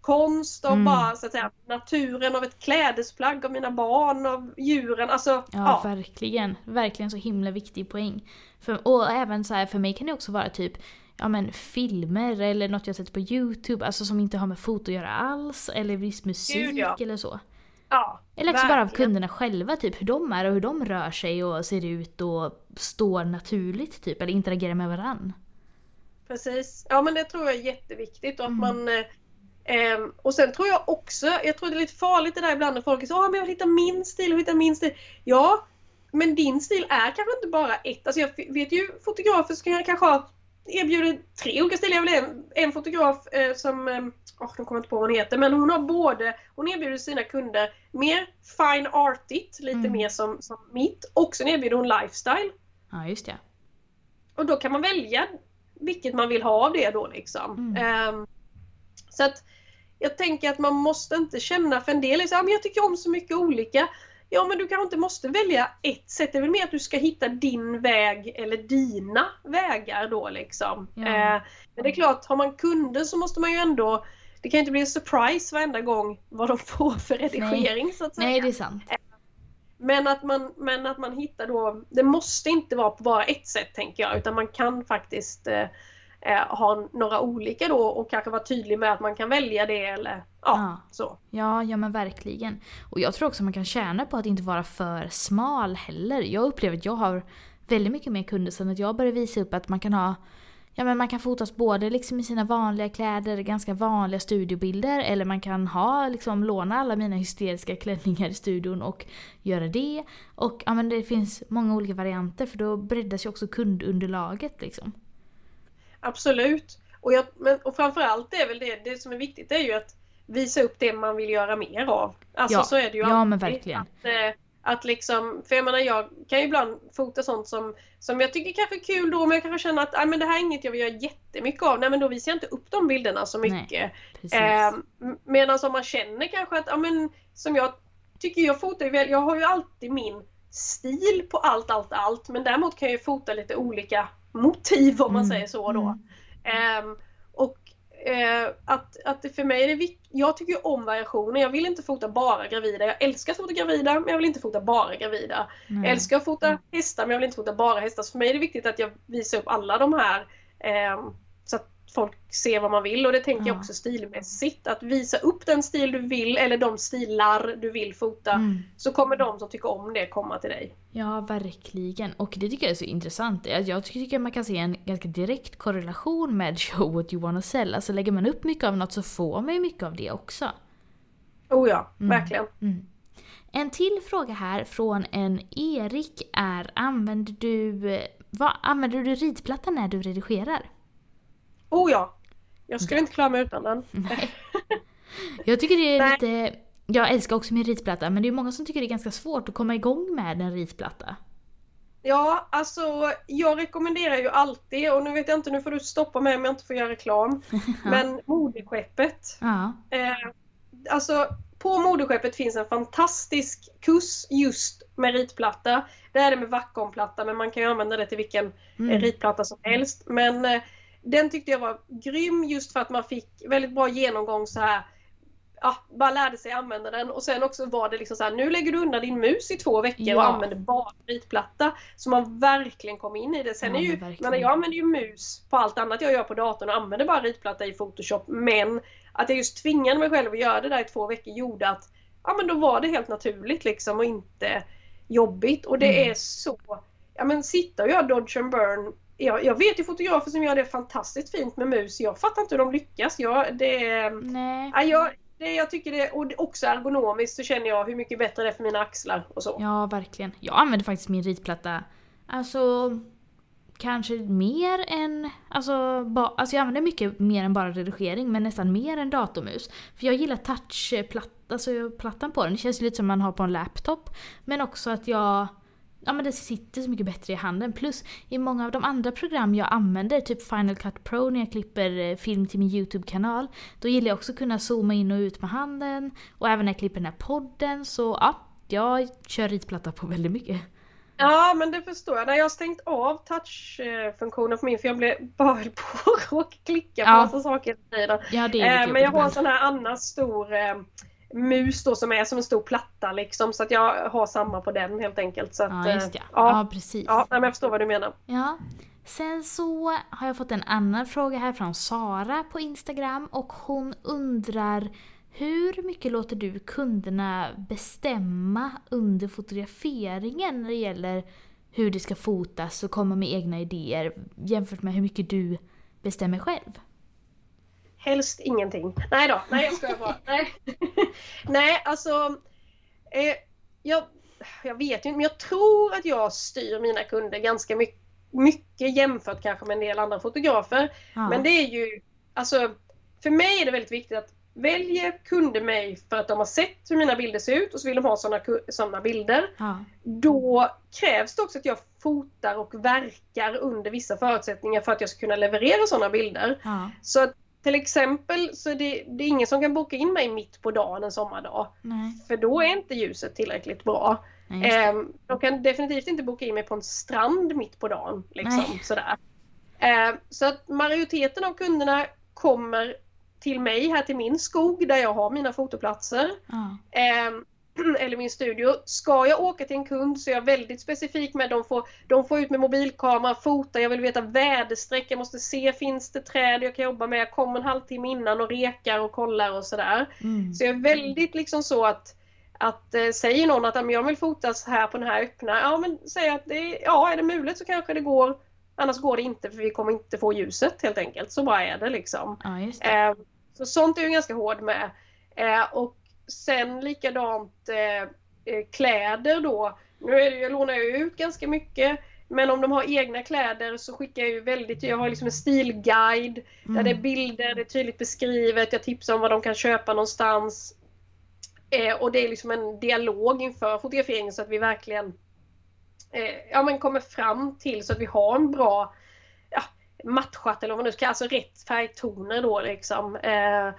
konst, av Mm. bara så att säga naturen, av ett klädesplagg, av mina barn, av djuren. Alltså, Ja, ja. verkligen. Verkligen så himla viktig poäng. För, och även så här, för mig kan det också vara typ ja, men filmer eller något jag sett på YouTube, alltså som inte har med foto att göra alls, eller viss musik Gud, ja. eller så. ja Eller också bara av verkligen. kunderna själva, typ hur de är och hur de rör sig och ser ut och står naturligt typ, eller interagerar med varann. Precis. Ja men det tror jag är jätteviktigt och att Mm. man ehm, och sen tror jag också, jag tror det är lite farligt det där ibland när folk säger att jag vill hitta min stil, vill hitta min stil. Ja, men din stil är kanske inte bara ett. Alltså jag vet ju fotografer som kan kanske erbjuder tre olika stilar. Jag vill en, en fotograf eh, som, oh, de kommer inte på vad hon heter, men hon har både, hon erbjuder sina kunder mer fine artigt, lite Mm. mer som, som mitt, och sen erbjuder hon lifestyle. Ja, just det. Och då kan man välja vilket man vill ha av det då liksom. Mm. Ehm, så att jag tänker att man måste inte känna för en del så, "Ja, men jag tycker om så mycket olika. Ja men du kanske inte måste välja ett sätt. Det är väl mer att du ska hitta din väg eller dina vägar då liksom. Ja. Eh, men det är klart, har man kunder så måste man ju ändå det kan inte bli en surprise varenda gång vad de får för redigering så att säga. Nej, det är sant. Men att, man, men att man hittar då, det måste inte vara på bara ett sätt tänker jag utan man kan faktiskt eh, eh, ha några olika då och kanske vara tydlig med att man kan välja det eller ja, Ja. så. Ja, ja men verkligen. Och jag tror också man kan tjäna på att inte vara för smal heller. Jag upplever att jag har väldigt mycket mer kunder sen att jag börjar visa upp att man kan ha Ja men man kan fotas både liksom i sina vanliga kläder, ganska vanliga studiobilder eller man kan ha liksom låna alla mina hysteriska klänningar i studion och göra det. Och ja men det finns många olika varianter för då breddas ju också kundunderlaget liksom. Absolut. Och, jag, men, och framförallt är väl det, det som är viktigt är ju att visa upp det man vill göra mer av. Alltså Ja. så är det ju Ja, men verkligen. Att, eh, att liksom, för jag menar jag kan ju ibland fota sånt som, som jag tycker kanske är kul då men jag kanske känner att ah, men det här är inget jag vill göra jättemycket av. Nej men då visar jag inte upp de bilderna så Nej, mycket. Precis. Eh, Medan om man känner kanske att, ja men som jag tycker jag fotar ju väl, jag har ju alltid min stil på allt, allt, allt. Men däremot kan jag ju fota lite olika motiv om man Mm, säger så då. mm. Ehm, och eh, att, att det för mig är det viktigt, jag tycker om variationer. Jag vill inte fota bara gravida. Jag älskar att fota gravida men jag vill inte fota bara gravida. Nej. Jag älskar att fota hästar men jag vill inte fota bara hästar. Så för mig är det viktigt att jag visar upp alla de här att folk ser vad man vill och det tänker jag Ja. också stilmässigt. Att visa upp den stil du vill eller de stilar du vill fota Mm. så kommer de som tycker om det komma till dig. Ja, verkligen. Och det tycker jag är så intressant. Jag jag tycker man kan se en ganska direkt korrelation med show what you wanna sell. Alltså lägger man upp mycket av något så får man ju mycket av det också. Oh ja, Mm. verkligen. Mm. En till fråga här från en Erik är, använder du, eh, vad, använder du ritplatta när du redigerar? Oh ja. Jag skulle inte klara mig utan den. Nej. Jag tycker det är Nej. lite, jag älskar också min ritplatta men det är många som tycker det är ganska svårt att komma igång med en ritplatta. Ja, alltså jag rekommenderar ju alltid, och nu vet jag inte, nu får du stoppa mig om jag inte får göra reklam. Men moderskeppet. Ja. Eh, alltså på moderskeppet finns en fantastisk kurs just med ritplatta. Det är det med Wacom-platta men man kan ju använda det till vilken Mm. ritplatta som helst. Men eh, den tyckte jag var grym just för att man fick väldigt bra genomgång så här. Ja, bara lärde sig använda den och sen också var det liksom så här, nu lägger du undan din mus i två veckor och Ja. använder bara ritplatta. Så man verkligen kom in i det. Sen Ja, är ju, men jag använder ju mus på allt annat jag gör på datorn och använder bara ritplatta i Photoshop. Men att jag just tvingade mig själv att göra det där i två veckor gjorde att ja men då var det helt naturligt liksom och inte jobbigt. Och det Mm. är så, ja men sitta och göra Dodge and Burn jag, jag vet ju fotografer som gör det fantastiskt fint med mus. Jag fattar inte hur de lyckas. Jag, det, Nej. ja, jag, det, jag tycker det, och också ergonomiskt så känner jag hur mycket bättre det är för mina axlar och så. Ja, verkligen. Jag använder faktiskt min ritplatta, alltså kanske mer än, alltså, ba, alltså jag använder mycket mer än bara redigering men nästan mer än datormus. För jag gillar touchplattan, alltså plattan på den, det känns lite som man har på en laptop. Men också att jag, ja men det sitter så mycket bättre i handen. Plus i många av de andra program jag använder, typ Final Cut Pro när jag klipper eh, film till min YouTube-kanal, då gillar jag också att kunna zooma in och ut med handen. Och även när jag klipper den här podden så ja, jag kör ritplatta på väldigt mycket. Ja men det förstår jag. Nej, jag har stängt av touchfunktionen på min för jag blev bara höll på råka klicka på Ja. massa saker hela tiden. Ja, Eh, men jag har en sån här annan stor eh, mus då som är som en stor platta liksom så att jag har samma på den helt enkelt. Så att, Ja, just det. eh, Ja, ja, precis. ja men jag förstår vad du menar. Ja. Sen så har jag fått en annan fråga här från Sara på Instagram och hon undrar hur mycket låter du kunderna bestämma under fotograferingen när det gäller hur det ska fotas och komma med egna idéer jämfört med hur mycket du bestämmer själv? Helst ingenting. Nej då, nej jag skojar bara. nej. nej alltså. Eh, jag, jag vet inte men jag tror att jag styr mina kunder ganska mycket, mycket jämfört kanske med en del andra fotografer. Ja. Men det är ju, alltså för mig är det väldigt viktigt att väljer kunder mig för att de har sett hur mina bilder ser ut och så vill de ha sådana såna bilder. ja. Då krävs det också att jag fotar och verkar under vissa förutsättningar för att jag ska kunna leverera sådana bilder. ja. Så att till exempel så är det, det är ingen som kan boka in mig mitt på dagen en sommardag. Nej. För då är inte ljuset tillräckligt bra. Nej. Ehm, de kan definitivt inte boka in mig på en strand mitt på dagen. Liksom, Nej. sådär. Ehm, så att majoriteten av kunderna kommer till mig här till min skog där jag har mina fotoplatser. Ja. Ehm, eller min studio. Ska jag åka till en kund så är jag väldigt specifik med de får, de får ut med mobilkamera, fota, jag vill veta väderstreck, jag måste se finns det träd jag kan jobba med, jag kommer en halvtimme innan och rekar och kollar och sådär. Mm. Så jag är väldigt liksom så att att eh, säger någon att "Ja, men jag vill fotas här på den här öppna, ja men säg att det är, ja är det möjligt så kanske det går. Annars går det inte för vi kommer inte få ljuset helt enkelt. Så bara är det liksom. Ja, det. Eh, så sånt är jag ganska hård med. Eh, och sen likadant eh, eh, kläder då. Nu är det, jag lånar ju ut ganska mycket. Men om de har egna kläder så skickar jag ju väldigt, jag har liksom en stilguide mm. där det är mm. bilder, det är tydligt beskrivet, jag tipsar om vad de kan köpa någonstans. Eh, och det är liksom en dialog inför fotograferingen så att vi verkligen eh, ja, men kommer fram till så att vi har en bra ja, matchat eller vad man nu ska alltså rätt färgtoner då liksom. Eh,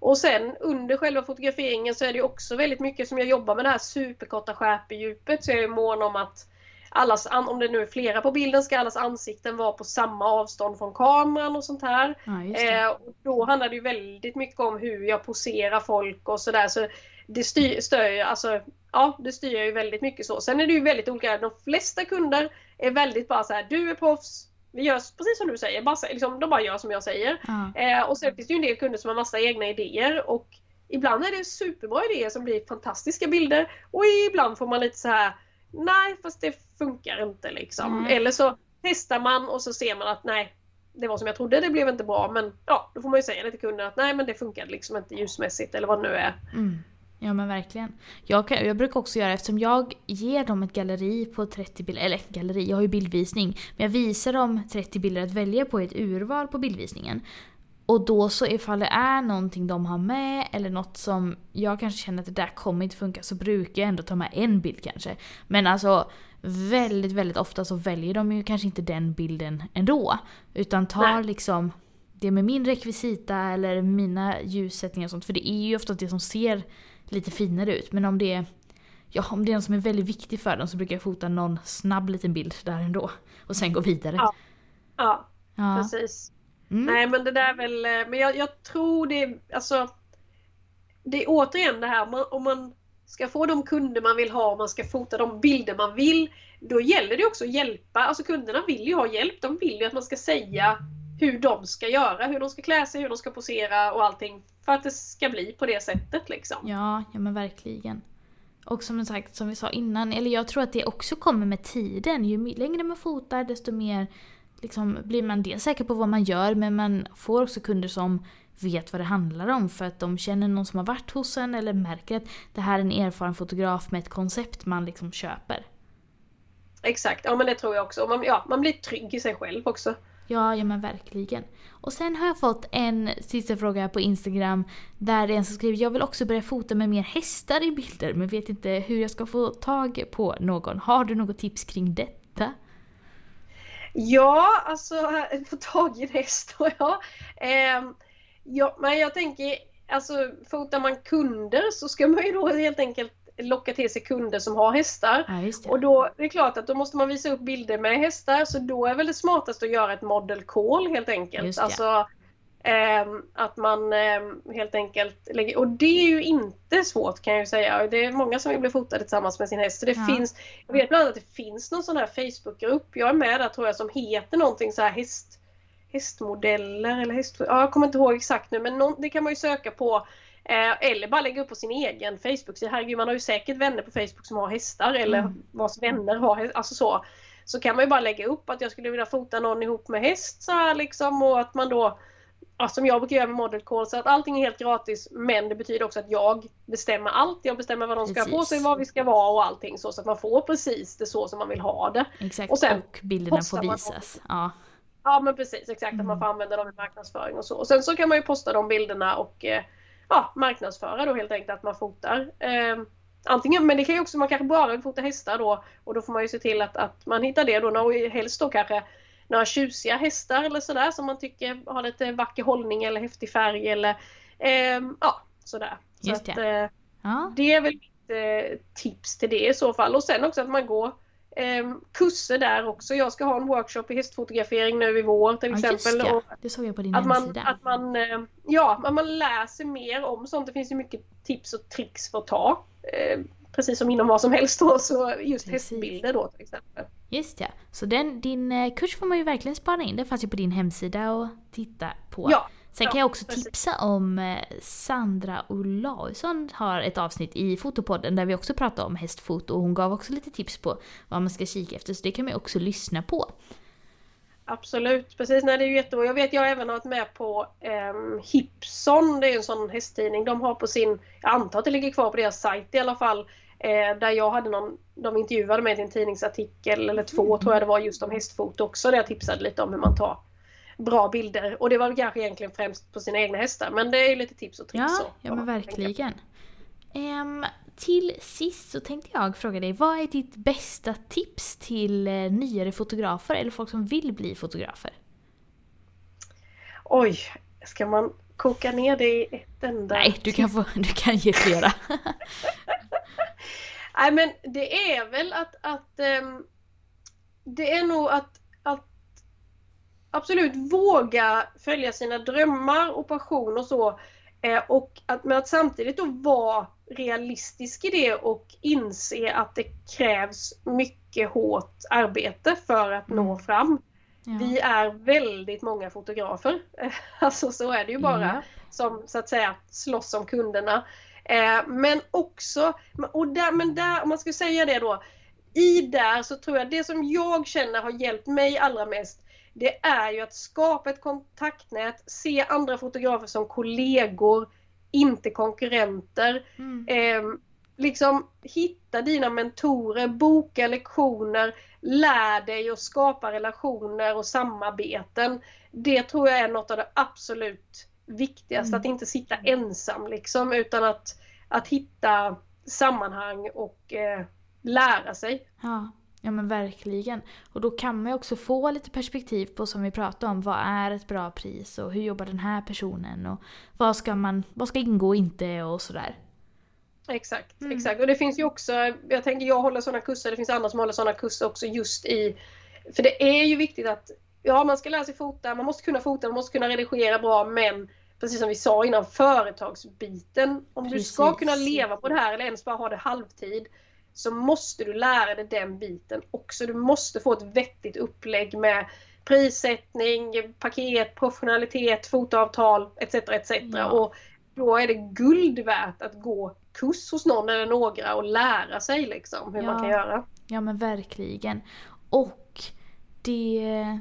och sen under själva fotograferingen så är det också väldigt mycket som jag jobbar med det här superkorta skärpedjupet så jag är mån om att allas, om det nu är flera på bilden, ska allas ansikten vara på samma avstånd från kameran och sånt här. Ja, eh, och då handlar det ju väldigt mycket om hur jag poserar folk och sådär. Så det styr, stör, alltså, ja, det styr ju väldigt mycket så. Sen är det ju väldigt olika. De flesta kunder är väldigt bara så här, du är proffs, vi gör precis som du säger, bara, liksom, de bara gör som jag säger. Mm. Eh, och sen finns det ju en del kunder som har massa egna idéer och ibland är det superbra idéer som blir fantastiska bilder och ibland får man lite så här nej fast det funkar inte liksom. Mm. Eller så testar man och så ser man att nej, det var som jag trodde, det blev inte bra men ja, då får man ju säga det till kunden att nej men det funkade liksom inte ljusmässigt eller vad det nu är. Mm. Ja men verkligen. Jag, kan, jag brukar också göra, eftersom jag ger dem ett galleri på 30 bilder, eller galleri, jag har ju bildvisning. Men jag visar dem 30 bilder att välja på i ett urval på bildvisningen. Och då så ifall det är någonting de har med eller något som jag kanske känner att det där kommer inte funka så brukar jag ändå ta med en bild kanske. Men alltså väldigt, väldigt ofta så väljer de ju kanske inte den bilden ändå. Utan tar Nej. liksom det med min rekvisita eller mina ljussättningar och sånt. För det är ju ofta det som ser lite finare ut. Men om det är, ja, om det är något som är väldigt viktigt för dem så brukar jag fota någon snabb liten bild där ändå. Och sen gå vidare. Ja, ja, ja. precis. Mm. Nej men det där är väl, eh, men jag, jag tror det, alltså Det är återigen det här om man ska få de kunder man vill ha, om man ska fota de bilder man vill Då gäller det också att hjälpa, alltså kunderna vill ju ha hjälp, de vill ju att man ska säga hur de ska göra, hur de ska klä sig, hur de ska posera och allting för att det ska bli på det sättet liksom. Ja, ja men verkligen. Och som sagt, som vi sa innan, eller jag tror att det också kommer med tiden. Ju längre man fotar desto mer liksom, blir man dels säker på vad man gör men man får också kunder som vet vad det handlar om för att de känner någon som har varit hos en eller märker att det här är en erfaren fotograf med ett koncept man liksom köper. Exakt, ja men det tror jag också. Man, ja, man blir trygg i sig själv också. Ja, ja men verkligen. Och sen har jag fått en sista fråga på Instagram där det är en som skriver jag vill också börja fota med mer hästar i bilder men vet inte hur jag ska få tag på någon. Har du något tips kring detta? Ja, alltså få tag i en häst ja. Eh, ja. Men jag tänker, alltså fotar man kunder så ska man ju då helt enkelt locka till sig kunder som har hästar. Ja, och då det är klart att då måste man visa upp bilder med hästar så då är väl det smartaste att göra ett model call helt enkelt. Alltså, eh, att man eh, helt enkelt lägger, och det är ju inte svårt kan jag ju säga. Det är många som vill bli fotade tillsammans med sin häst. Så det ja. finns, jag vet bland annat att det finns någon sån här Facebookgrupp, jag är med där tror jag, som heter någonting så här häst, hästmodeller eller häst... Ja, jag kommer inte ihåg exakt nu men någon, det kan man ju söka på Eh, eller bara lägga upp på sin egen Facebook-sida. Herregud, man har ju säkert vänner på Facebook som har hästar eller mm. vars vänner har hästar. Alltså så. Så kan man ju bara lägga upp att jag skulle vilja fota någon ihop med häst så här liksom och att man då ja, som jag brukar göra med Model Call, så att allting är helt gratis men det betyder också att jag bestämmer allt. Jag bestämmer vad de ska precis. ha på sig, vad vi ska vara och allting så, så att man får precis det så som man vill ha det. Exakt, och, sen och bilderna får visas. Ja. ja men precis, exakt mm. att man mm. får använda dem i marknadsföring och så. Och sen så kan man ju posta de bilderna och eh, ja, marknadsföra då helt enkelt att man fotar. Eh, antingen, men det kan ju också, man kanske bara vill fota hästar då och då får man ju se till att, att man hittar det då, och helst då kanske några tjusiga hästar eller sådär som man tycker har lite vacker hållning eller häftig färg eller eh, ja, sådär. Just så att, eh, ja. Det är väl mitt eh, tips till det i så fall och sen också att man går eh, kurser där också. Jag ska ha en workshop i hästfotografering nu i vår till ja, exempel. Ja, det såg jag på din att hemsida. Man, att man, eh, ja, att man läser mer om sånt. Det finns ju mycket tips och tricks för att ta. Eh, precis som inom vad som helst då, så just precis. hästbilder då till exempel. Just ja, så den, din eh, kurs får man ju verkligen spana in. Den fanns ju på din hemsida och titta på. Ja, Sen kan jag också tipsa om eh, Sandra Olausson har ett avsnitt i Fotopodden där vi också pratar om hästfoto och hon gav också lite tips på vad man ska kika efter så det kan man också lyssna på. Absolut, precis. Nej, det är ju jättebra. Jag vet jag har även varit med på eh, Hipson, det är en sån hästtidning. De har på sin, jag antar att det ligger kvar på deras sajt i alla fall, Eh, där jag hade någon, de intervjuade mig till en tidningsartikel eller två mm. tror jag det var just om hästfoto också där jag tipsade lite om hur man tar bra bilder. Och det var kanske egentligen främst på sina egna hästar men det är lite tips och tricks. Ja, ja men verkligen. Um, till sist så tänkte jag fråga dig, vad är ditt bästa tips till uh, nyare fotografer eller folk som vill bli fotografer? Oj, ska man koka ner det i ett enda? Nej, du kan, få, du kan ge flera. Nej men det är väl att, att um, det är nog att absolut våga följa sina drömmar och passion och så. Eh, och att, men att samtidigt då vara realistisk i det och inse att det krävs mycket hårt arbete för att mm. nå fram. Ja. Vi är väldigt många fotografer. Alltså så är det ju bara. Ja. Som så att säga slåss om kunderna. Eh, men också, och där, men där, om man ska säga det då. I där så tror jag det som jag känner har hjälpt mig allra mest det är ju att skapa ett kontaktnät, se andra fotografer som kollegor, inte konkurrenter. Mm. Eh, liksom hitta dina mentorer, boka lektioner, lär dig och skapa relationer och samarbeten. Det tror jag är något av det absolut viktigaste, mm. att inte sitta ensam liksom utan att, att hitta sammanhang och eh, lära sig. Ja. Ja men verkligen. Och då kan man ju också få lite perspektiv på som vi pratade om. Vad är ett bra pris och hur jobbar den här personen och vad ska, man, vad ska ingå och inte och sådär. Exakt, mm. exakt. Och det finns ju också, jag tänker jag håller sådana kurser, det finns andra som håller sådana kurser också just i, för det är ju viktigt att, ja man ska lära sig fota, man måste kunna fota, man måste kunna redigera bra men precis som vi sa innan, företagsbiten. Om precis. du ska kunna leva på det här eller ens bara ha det halvtid så måste du lära dig den biten också. Du måste få ett vettigt upplägg med prissättning, paket, professionalitet, fotoavtal etc. etc. Ja. Och då är det guld värt att gå kurs hos någon eller några och lära sig liksom hur ja. man kan göra. Ja men verkligen. Och det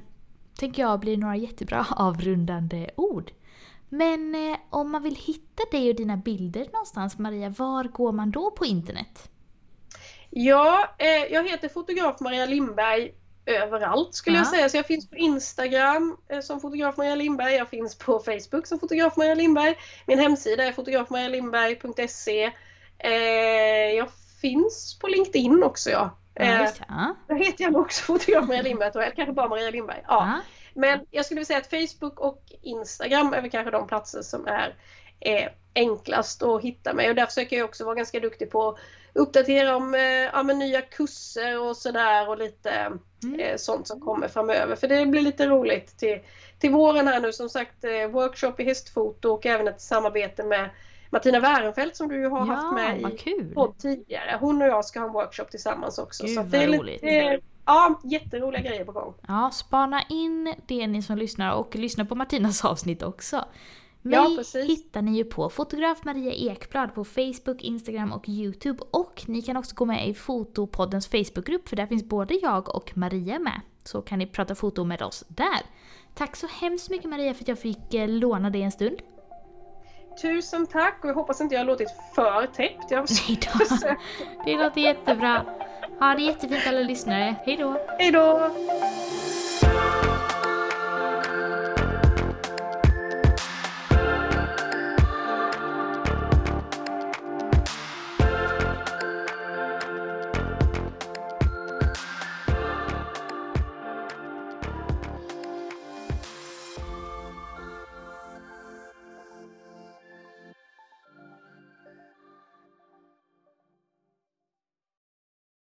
tänker jag blir några jättebra avrundande ord. Men eh, om man vill hitta dig och dina bilder någonstans Maria, var går man då på internet? Ja, eh, jag heter fotograf Maria Lindberg överallt skulle ja. jag säga. Så jag finns på Instagram eh, som fotograf Maria Lindberg. Jag finns på Facebook som fotograf Maria Lindberg. Min hemsida är fotografmarialindberg.se. Eh, jag finns på LinkedIn också ja. Eh, ja. Där heter jag också fotograf Maria Lindberg eller kanske bara Maria Lindberg. Ja. ja. Men jag skulle vilja säga att Facebook och Instagram är väl kanske de platser som är eh, enklast att hitta mig och där försöker jag också vara ganska duktig på att uppdatera om eh, ja, nya kurser och sådär och lite mm. eh, sånt som kommer framöver. För det blir lite roligt till, till våren här nu som sagt eh, workshop i hästfoto och även ett samarbete med Martina Wärenfeldt som du har ja, haft med i podd tidigare. Hon och jag ska ha en workshop tillsammans också. Gud, så det är roligt. lite, Ja, jätteroliga grejer på gång. Ja, spana in det ni som lyssnar och lyssna på Martinas avsnitt också. Mig ja, hittar ni ju på fotograf Maria Ekblad på Facebook, Instagram och Youtube. Och ni kan också gå med i Fotopoddens Facebookgrupp för där finns både jag och Maria med. Så kan ni prata foto med oss där. Tack så hemskt mycket Maria för att jag fick eh, låna dig en stund. Tusen tack och jag hoppas inte jag har låtit för täppt. Jag Nej då. Det låter jättebra. Ha det jättefint alla lyssnare. Hej då! Hej då!